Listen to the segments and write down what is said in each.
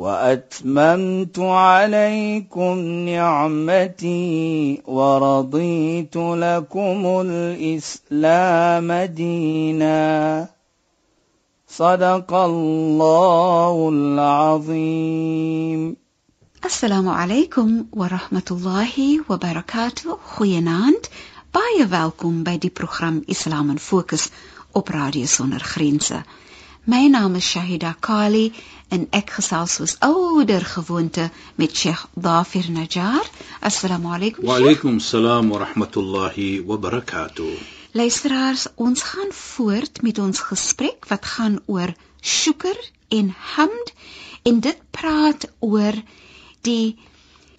وأتممت عليكم نعمتي ورضيت لكم الإسلام دينا. صدق الله العظيم. السلام عليكم ورحمة الله وبركاته. خيانات باي ويلكم باي دي اسلام فوكس اوبراديو سونر grenze My naam is Shahida Kali en ek gesels soos ouer gewoonte met Sheikh Dafir Najjar. Assalamu alaykum. Wa alaykum salaam wa rahmatullahi wa barakatuh. Luisteraars, ons gaan voort met ons gesprek wat gaan oor shukr en hamd en dit praat oor die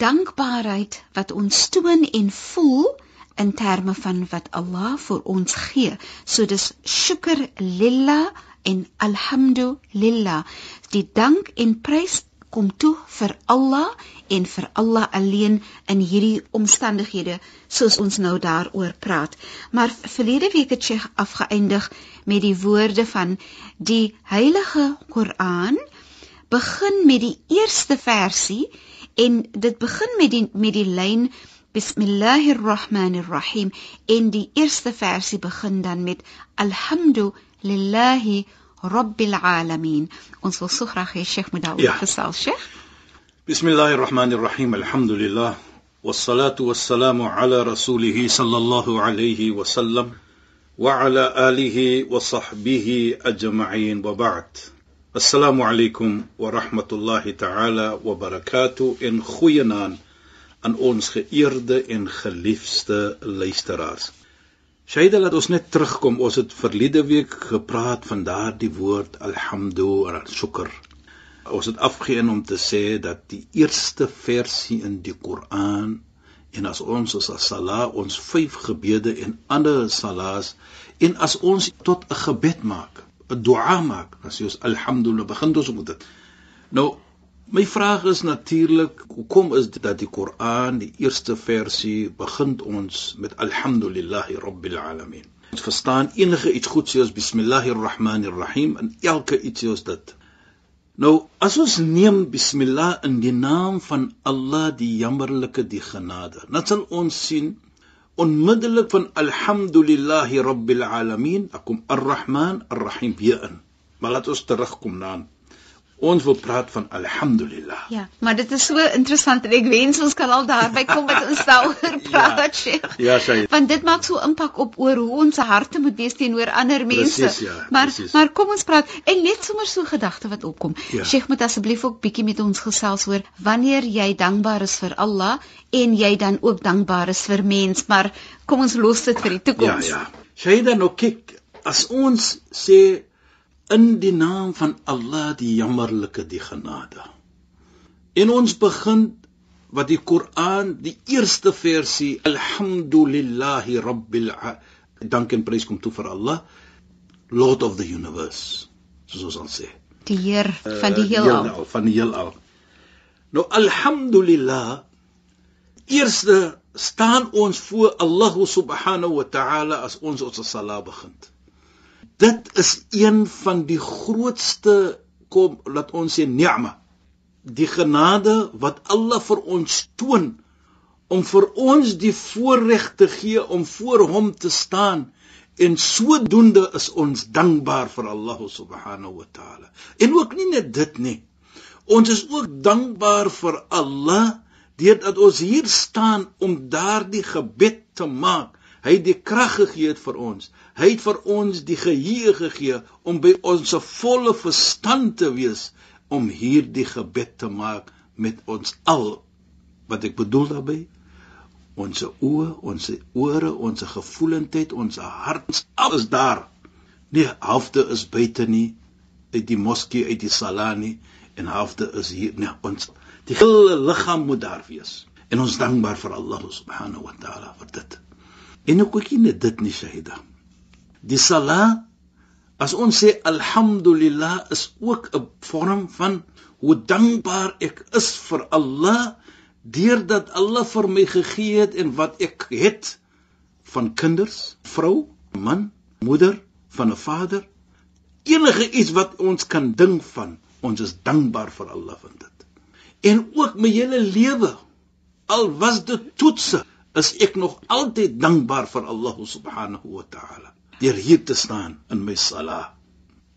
dankbaarheid wat ons toon en voel in terme van wat Allah vir ons gee. So dis shukr lillah en alhamdulillah. Die dank en prys kom toe vir Allah en vir Allah alleen in hierdie omstandighede soos ons nou daaroor praat. Maar verlede week het Sheikh afgeëindig met die woorde van die heilige Koran. Begin met die eerste versie en dit begin met die met die lyn Bismillahirrahmanirrahim en die eerste versie begin dan met Alhamdulillahi Rabbil Alamin. Ons wil so graag hê Sheikh moet daaroor ja. gesels, Sheikh. Bismillahirrahmanirrahim. Alhamdulillah. Wassalatu wassalamu ala rasulih sallallahu alayhi wa sallam wa ala alihi wa sahbihi ajma'in wa ba'd. Assalamu alaykum wa rahmatullahi ta'ala wa barakatuh in goeie naam aan ons geëerde en geliefde luisteraars. Shaida laat ons net terugkom. Ons het verlede week gepraat van daardie woord alhamdu en shukr. Ons het afgeën om te sê dat die eerste versie in die Koran en as ons as sala ons vyf gebede en ander salas en as ons tot 'n gebed maak, 'n dua maak, as jy ons alhamdulillah begin ons met dit. Nou My vraag is natuurlik, hoekom is dit dat die Koran, die eerste versie, begin ons met Alhamdulillahi Rabbil Alamin? Ons verstaan enige iets goed soos Bismillahirrahmanirrahim en elke iets soos dit. Nou, as ons neem Bismillah in die naam van Allah, die jammerlike, die genade, dan sal ons sien onmiddellik van Alhamdulillahi Rabbil Alamin, kom Ar-Rahman, Ar-Rahim in. Maar laat ons terugkom na Ons wil praat van alhamdulillah. Ja, maar dit is so interessant en ek wens ons kan al daarby kom met ons daaroor ja. praat, Sheikh. Ja, sy. Want dit maak so impak op oor hoe ons harte moet wees teenoor ander mense. Precies, ja, maar precies. maar kom ons praat en net sommer so gedagte wat opkom. Ja. Sheikh moet asseblief ook bietjie met ons gesels oor wanneer jy dankbaar is vir Allah en jy dan ook dankbaar is vir mens, maar kom ons los dit vir die toekoms. Ja, ja. Shaida nou kyk, as ons sê in die naam van Allah die jammerlike die genade. En ons begin wat die Koran die eerste versie Alhamdulillahi Rabbil dank en prys kom toe vir Allah Lord of the universe soos ons al sê. Die Heer van die heelal. Uh, van die heelal. Nou alhamdulillah eerste staan ons voor Allah subhanahu wa ta'ala as ons ons salat begin dit is een van die grootste kom laat ons sê ni'ma die genade wat Allah vir ons toon om vir ons die voorreg te gee om voor hom te staan en sodoende is ons dankbaar vir Allah subhanahu wa taala. En ook nie net dit nie. Ons is ook dankbaar vir Allah deurdat ons hier staan om daardie gebed te maak. Hy het die krag gegee vir ons. Hy het vir ons die geheue gegee om by ons volle verstand te wees om hierdie gebed te maak met ons al. Wat ek bedoel daarmee? Ons oë, ons ore, ons gevoelendheid, ons hart, alles daar. Nie halfte is buite nie uit die moskee uit die salani en halfte is hier nie ons Die hele liggaam moet daar wees. En ons dankbaar vir Allah subhanahu wa taala vir dit. En ook ek net dit nie Shaida. Die salat as ons sê alhamdulillah is ook 'n vorm van hoe dankbaar ek is vir Allah deurdat Allah vir my gegee het en wat ek het van kinders, vrou, man, moeder, van 'n vader, enige iets wat ons kan dink van, ons is dankbaar vir Allah van dit. En ook my hele lewe, al was dit toetse, is ek nog altyd dankbaar vir Allah subhanahu wa ta'ala deur hier te staan in my sala.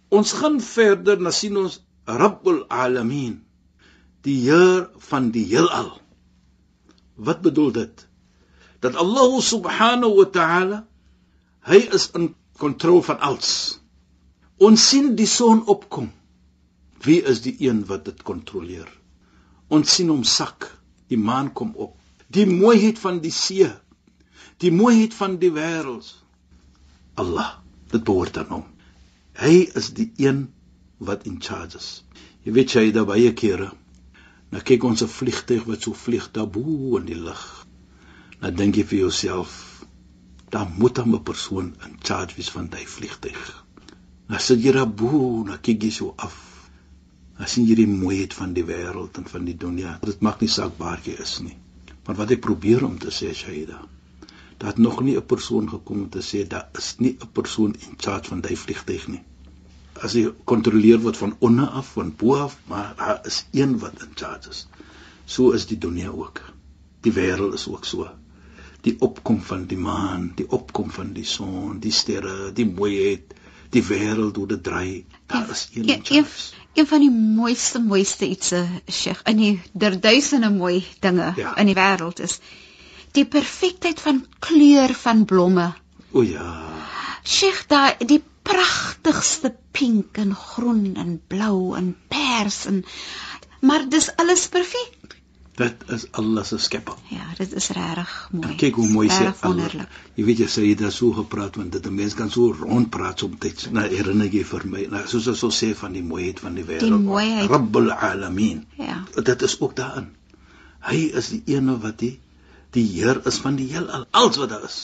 Ons gaan verder na sien ons Rabbul Alamin, die Heer van die heelal. Wat bedoel dit? Dat Allah subhanahu wa ta'ala hy is in kontrole van alles. Ons sien die son opkom. Wie is die een wat dit kontroleer? Ons sien hom sak, die maan kom op. Die mooiheid van die see, die mooiheid van die wêreld. Allah, dit behoort aan hom. Hy is die een wat in charge is. Jy weet jy daar baie kere. Nou kyk ons 'n vliegtyg wat so vlieg daar bo in die lug. Nou dink jy vir jouself, daar moet 'n persoon in charge wees van daai vliegtyg. Nou sit jy daar bo, nou kyk jy so af. Nou sien jy die mooiheid van die wêreld en van die dunia. Dit maak nie saak waar jy is nie. Maar wat ek probeer om te sê, Shaida, dat nog nie 'n persoon gekom om te sê daar is nie 'n persoon in charge van daai vliegtyg nie. As hy kontroleer word van onder af van bo af maar daar is een wat in charge is. So is die dunia ook. Die wêreld is ook so. Die opkom van die maan die opkom van die son die sterre die mooiheid die wêreld hoe dit draai daar is een een, een, een van die mooiste mooiste ietsie Sheikh in die duisende mooi dinge ja. in die wêreld is die perfektheid van kleur van blomme o ja Sheikh daai die pragtigste pink en groen en blou en pers en maar dis alles perfek. Dit is alles se skepping. Ja, dit is regtig mooi. En kyk hoe mooi sê wonderlik. Jy weet jy sê jy daar so gepraat want dit 'n mens kan so rond praat soms. Nou herinner jy vir my, nou soos ons so sê van die mooiheid van die wêreld. Die mooiheid. Rabbul alamin. Ja. Dit is ook daarin. Hy is die een wat die die Heer is van die heelal. Alles wat daar is.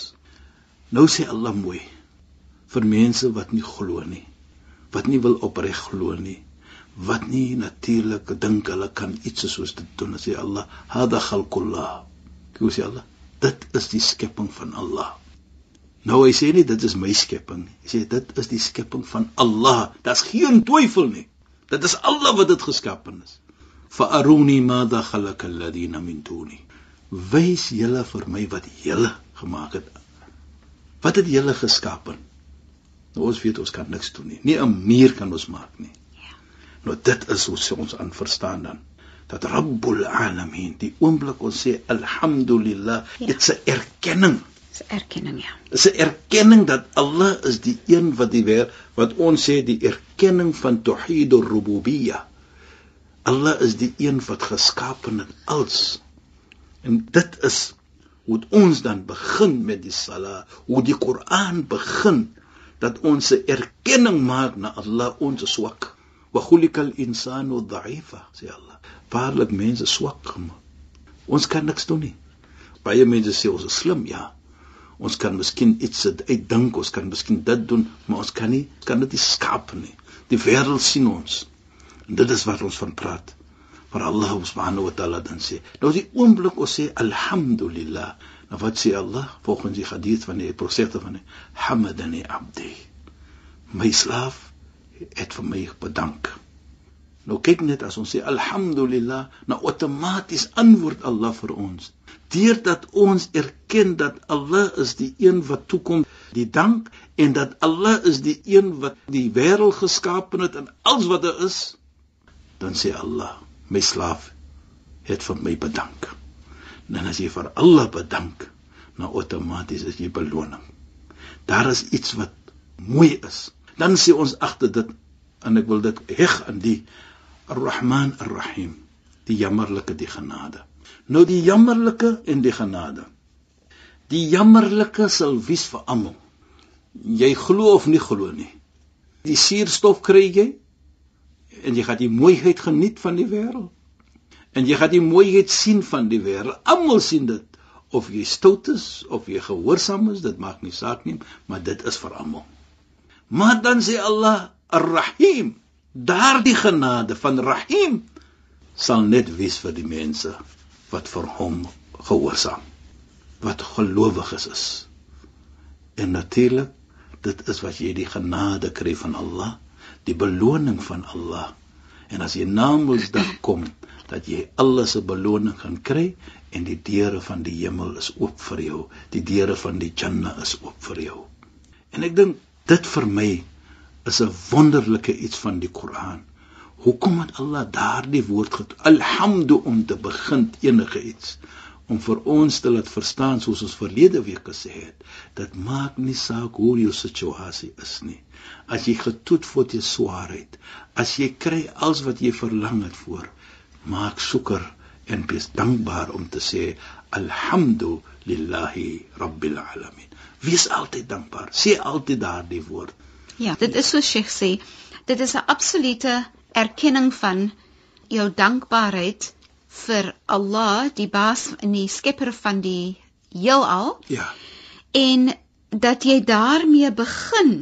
Nou sê Allah mooi vir mense wat nie glo nie wat nie wil opreg glo nie wat nie natuurlik dink hulle kan iets soos dit doen jy Allah hada khalqullah. Hoe sê Allah? Dit is die skepping van Allah. Nou hy sê nie dit is my skepping. Hy sê dit is die skepping van Allah. Daar's geen twyfel nie. Dit is Allah wat dit geskep het fa aruni madha khalaqa alladhina min duni wys julle vir my wat julle gemaak het wat het julle geskep Nou ons weet ons kan niks doen nie. Nie 'n muur kan ons maak nie. Ja. Nou dit is hoe ons aan verstaan dan dat Rabbul Alamin, die oomblik ons sê alhamdulillah, ja. dit's 'n erkenning. Dis 'n erkenning ja. Dis 'n erkenning dat Allah is die een wat die weer wat ons sê die erkenning van tauhidur rububiyyah. Allah is die een wat geskaap het alles. En dit is hoe ons dan begin met die sala, hoe die Koran begin dat ons 'n erkenning maak na Allah ons swak. Wa khulikal insanu dha'ifa, sê Allah. Waarlik mense swak gemaak. Ons kan niks doen nie. Baie mense sê ons is slim, ja. Ons kan miskien iets uitdink, ons kan miskien dit doen, maar ons kan nie, kan dit nie skaap nie. Die wêreld sien ons. En dit is wat ons van praat. Maar Allah subhanahu wa ta'ala dan sê, nou die oomblik ons sê alhamdulillah, Nou wat sê Allah volgens die hadith van die profete van die Hamadani Abdi. My slaaf het vir my bedank. Nou kyk net as ons sê alhamdulillah, nou outomaties antwoord Allah vir ons. Deurdat ons erken dat Allah is die een wat toekom die dank en dat Allah is die een wat die wêreld geskaap het en alles wat daar er is, dan sê Allah, my slaaf het vir my bedank dan as jy vir Allah bedank, nou outomaties is jy beloning. Daar is iets wat mooi is. Dan sê ons agter dit en ek wil dit heg aan die Ar-Rahman Ar-Rahim, die jammerlike die genade. Nou die jammerlike en die genade. Die jammerlike sal wies vir almal. Jy glo of nie glo nie. Die suurstof kry jy en jy gaan die mooiheid geniet van die wêreld En jy gaan die mooiheid sien van die wêreld. Almal sien dit. Of jy stout is of jy gehoorsaam is, dit maak nie saak nie, maar dit is vir almal. Maar dan sê Allah Ar-Rahim, daardie genade van Rahim sal net wees vir die mense wat vir hom gehoorsaam, wat gelowiges is. En natuurlik, dit is wat jy die genade kry van Allah, die beloning van Allah. En as jy na Mondsdag kom, dat jy alles se beloning gaan kry en die deure van die hemel is oop vir jou. Die deure van die Jannah is oop vir jou. En ek dink dit vir my is 'n wonderlike iets van die Koran. Hoekom het Allah daardie woord get alhamdu om te begin enige iets om vir ons te laat verstaan soos ons verlede week gesê het dat maak nie saak hoe jou situasie is nie. As jy getoet word jy swaarheid as jy kry alles wat jy verlang het voor maak soeker en wees dankbaar om te sê alhamdulillahi rabbil alamin. Wees altyd dankbaar. Sê altyd daardie woord. Ja dit is so Sheikh sê dit is 'n absolute erkenning van jou dankbaarheid vir Allah die baas en die skepper van die heelal ja en dat jy daarmee begin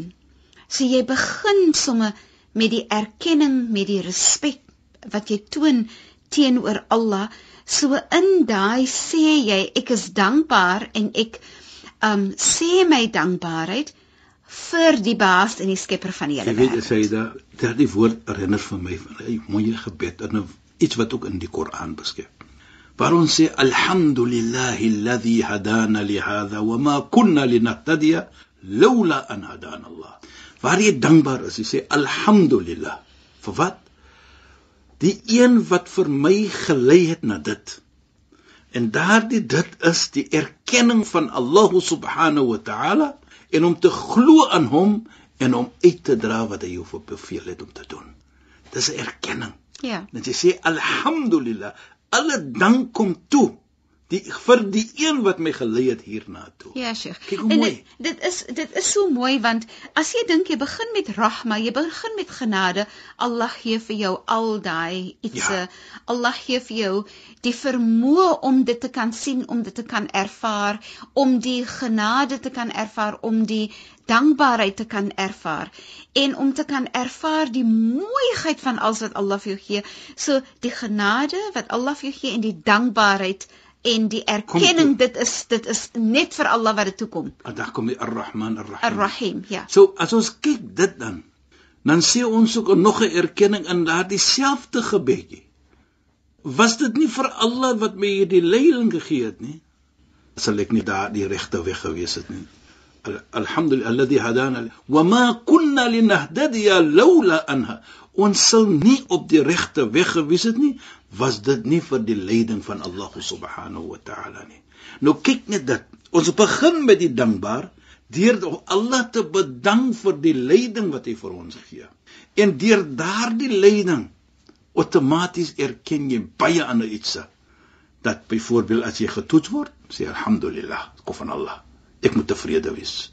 so jy begin sommer met die erkenning met die respek wat jy toon teenoor Allah. So in daai sê jy ek is dankbaar en ek um sê my dankbaarheid vir die baas en die skepper van die hele wêreld. Jy weet sê da dat die woord herinner vir my van 'n mooi gebed en iets wat ook in die Koran beskryf. Waar ons sê alhamdulillahi alladhi hadana li hadha wa ma kunna linahtadiya laula an hadana Allah. Waar jy dankbaar is, jy sê alhamdulillah. Vir wat? die een wat vir my gelei het na dit en daardie dit is die erkenning van Allah subhanahu wa ta'ala en om te glo aan hom en om uit te dra wat hy jou beveel het om te doen dis 'n erkenning ja. Net jy sê alhamdulillah alle dank kom toe die vir die een wat my gelei het hierna toe. Ja, Sheikh. Kyk hoe mooi. Dit, dit is dit is so mooi want as jy dink jy begin met rahma, jy begin met genade, Allah gee vir jou al daai iets. Ja. Allah gee vir jou die vermoë om dit te kan sien, om dit te kan ervaar, om die genade te kan ervaar, om die dankbaarheid te kan ervaar en om te kan ervaar die mooiheid van alles wat Allah vir jou gee. So die genade wat Allah vir jou gee en die dankbaarheid en die erkenning dit is dit is net vir Allah wat dit toe kom. Ah, dan kom die Ar-Rahman Ar-Rahim. Ar-Rahim, ja. So as ons kyk dit dan, dan sien ons ook nog 'n erkenning in daardie selfde gebedjie. Was dit nie vir Allah wat my hierdie leiding gegee het nie? Sal ek nie daar die regte weg gewees het nie. Alhamdulillah alladhi hadana wa ma kunna linahtadiya laula anha. Ons sal nie op die regte weg gewees het nie was dit nie vir die leiding van Allah subhanahu wa ta'ala nie. Nou kyk net dit. Ons begin met die dankbaar deur Allah te bedank vir die leiding wat hy vir ons gee. En deur daardie leiding outomaties erken jy baie ander iets. Dat byvoorbeeld as jy getoets word, sê alhamdulillah, kom van Allah. Ek moet tevrede wees.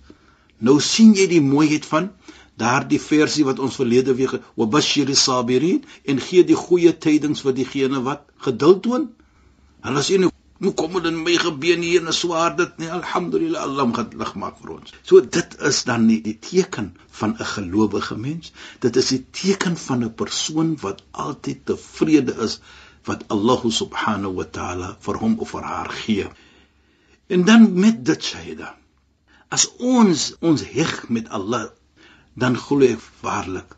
Nou sien jy die mooiheid van daardie versie wat ons verlede week wa bashiris sabirin en gee die goeie tydings vir diegene wat geduld toon. Hulle sê nou hoe kom dit in my gebeen hier en swaar dit nie alhamdulillah Allah gaan lig maak vir ons. So dit is dan nie die teken van 'n gelowige mens. Dit is die teken van 'n persoon wat altyd tevrede is wat Allah subhanahu wa ta'ala vir hom of vir haar gee. En dan met dit hy as ons ons heg met Allah dan glo ek waarlik.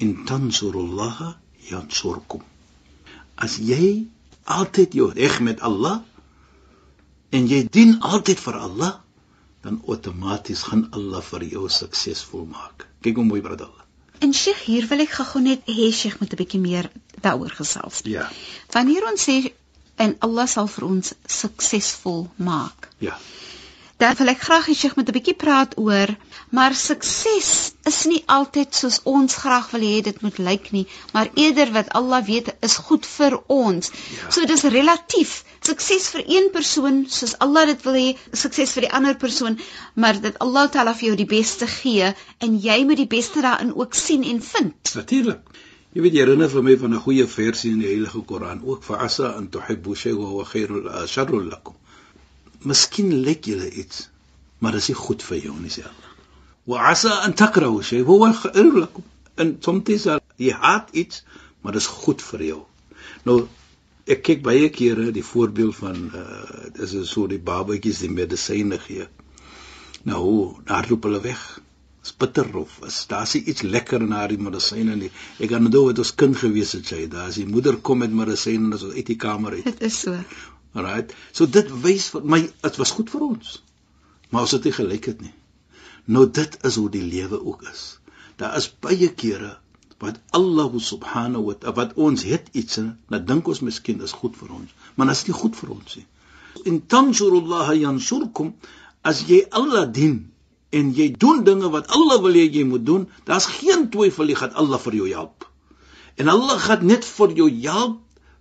In tansurullah yansurkum as jy altyd jou reg met Allah en jy dien altyd vir Allah dan outomaties gaan Allah vir jou suksesvol maak. Kyk hoe mooi brad Allah en Sheikh hier wil ek gou net hê Sheikh moet 'n bietjie meer daaroor gesels. Ja. Wanneer ons sê en Allah sal vir ons suksesvol maak. Ja dan wil ek graag hê Sheikh moet 'n bietjie praat oor maar sukses is nie altyd soos ons graag wil hê dit moet lyk nie maar eerder wat Allah weet is goed vir ons ja. so dis relatief sukses vir een persoon soos Allah dit wil hê sukses vir die ander persoon maar dat Allah Taala vir jou die beste gee en jy moet die beste daarin ook sien en vind natuurlik Jy weet jy herinner vir my van 'n goeie versie in die Heilige Koran, ook vir asa an tuhibbu shay'an wa khairul sharrul lakum. Miskien lyk julle iets, maar dit is nie goed vir jou nie, sê Allah. Wa asa an takrahu shay'an wa khairul lakum. En soms is jy haat iets, maar dit is goed vir jou. Nou ek kyk baie kere die voorbeeld van uh dis is so die babatjies die medisyne gee. Nou, daar loop hulle weg is bitter of is daar's iets lekker in haar medisyne nie. Ek kan onthou dit was kind gewees het sy. Daar as die moeder kom met medisyne en ons uit die kamer uit. Dit is so. Alright. So dit wys vir my dit was goed vir ons. Maar ons het nie gelyk het nie. Nou dit is hoe die lewe ook is. Daar is baie kere wat Allah subhanahu wa ta'ala wat ons het iets en dan dink ons miskien is goed vir ons, maar dit is nie goed vir ons nie. In tansurullaha yansurkum as jy Allah dien en jy doen dinge wat Allah wil hê jy moet doen, daar's geen twyfel jy gaan Allah vir jou help. En Allah gaan net vir jou help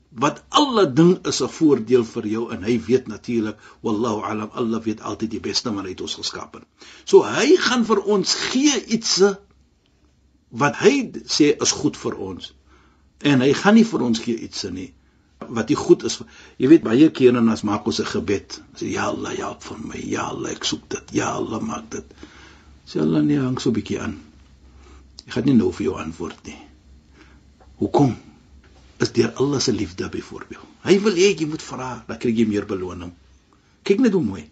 wat alle ding is 'n voordeel vir jou en hy weet natuurlik wallahu alam Allah weet altyd die beste maar hy het ons geskaap. So hy gaan vir ons gee iets wat hy sê is goed vir ons. En hy gaan nie vir ons gee iets nie wat nie goed is. Jy weet baie kere as maak ons 'n gebed, sê ja Allah, help vir my. Ja Allah, ek soek dit. Ja Allah, maak dit. Sê Allah nee, hang so 'n bietjie aan. Ek gaan nie nou vir jou antwoord nie. Hoekom? Is deur Allah se liefde byvoorbeeld. Hy wil hê jy moet vra, dan kry jy meer beloning. Kyk net hoe mooi.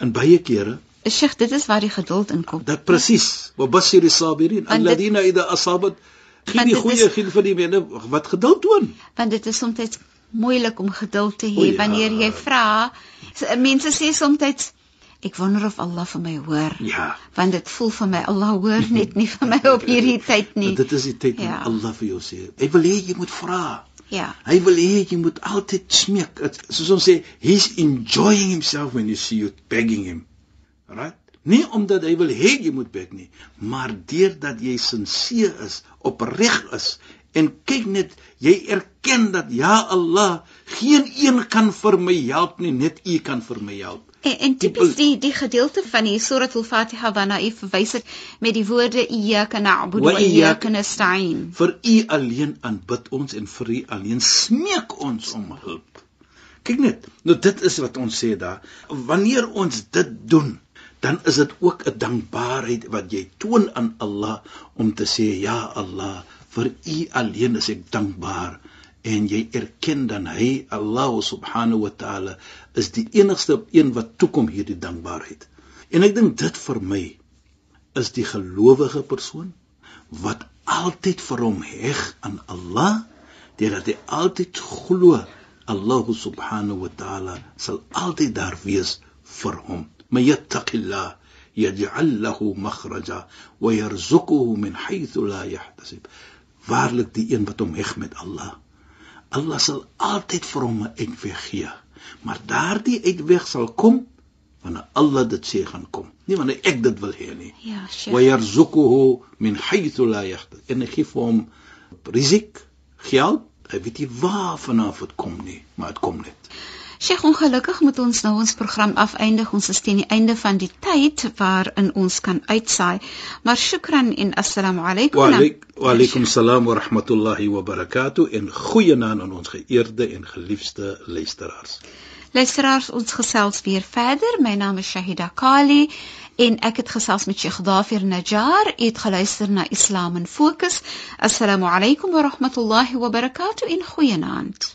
In baie kere Sheikh, dit is waar die geduld inkom. Dit presies. Wa basir as-sabirin alladhina idha asabat Gee die goeie gee vir die mense wat geduld toon. Want dit is soms moeilik om geduld te hê ja. wanneer jy vra. Mense sê soms ek wonder of Allah vir my hoor. Ja. Want dit voel vir my Allah hoor net nie vir my op hierdie tyd nie. Want dit is die tyd ja. wat Allah vir jou sê. Hy wil hê jy moet vra. Ja. Hy wil hê jy moet altyd smeek. Soos ons sê, he's enjoying himself when you see you begging him. Right? Nie omdat hy wil hê jy moet bid nie, maar deurdat jy sinseer is, opreg is en kyk net, jy erken dat ja Allah, geen een kan vir my help nie, net U kan vir my help. En, en tipies die die gedeelte van die Surah Al-Fatiha waarna u verwys het met die woorde iyyaka na'budu wa iyyaka nasta'in. Vir u alleen aanbid ons en vir u alleen smeek ons om hulp. Kyk net, nou dit is wat ons sê daar. Wanneer ons dit doen, dan is dit ook 'n dankbaarheid wat jy toon aan Allah om te sê ja Allah vir u alleen is ek dankbaar en jy erken dan hy Allah subhanahu wa taala is die enigste op een wat toekom hierdie dankbaarheid. En ek dink dit vir my is die gelowige persoon wat altyd vir hom heg aan Allah deurdat hy altyd glo Allah subhanahu wa taala sal altyd daar wees vir hom. Mayyattaqillah yaj'al lahu makhraja wa yarzuquhu min haythu la yahtasib. Waarlik die een wat hom heg met Allah Allah sal altyd vir hom 'n uitweg gee. Maar daardie uitweg sal kom wanneer Allah dit sê gaan kom. Nie wanneer ek dit wil hê nie. Ja, Sheikh. Wa yarzuquhu min haythu la yahtasib. En hy gee vir hom risik, geld. Hy weet nie waar vanaf dit kom nie, maar dit kom net. Sheikh, ongelukkig moet ons nou ons program afeindig. Ons is teen die einde van die tyd waarin ons kan uitsaai. Maar shukran en assalamu alaykum. Wa alaykum salaam wa rahmatullahi wa barakatuh en goeienaand aan ons geëerde en geliefde luisteraars. Luisteraars, ons gesels weer verder. My naam is Shahida Kali en ek het gesels met Sheikh Dafir Najjar. U het geluister na Islam in Fokus. Assalamu alaykum wa rahmatullahi wa barakatuh en goeienaand.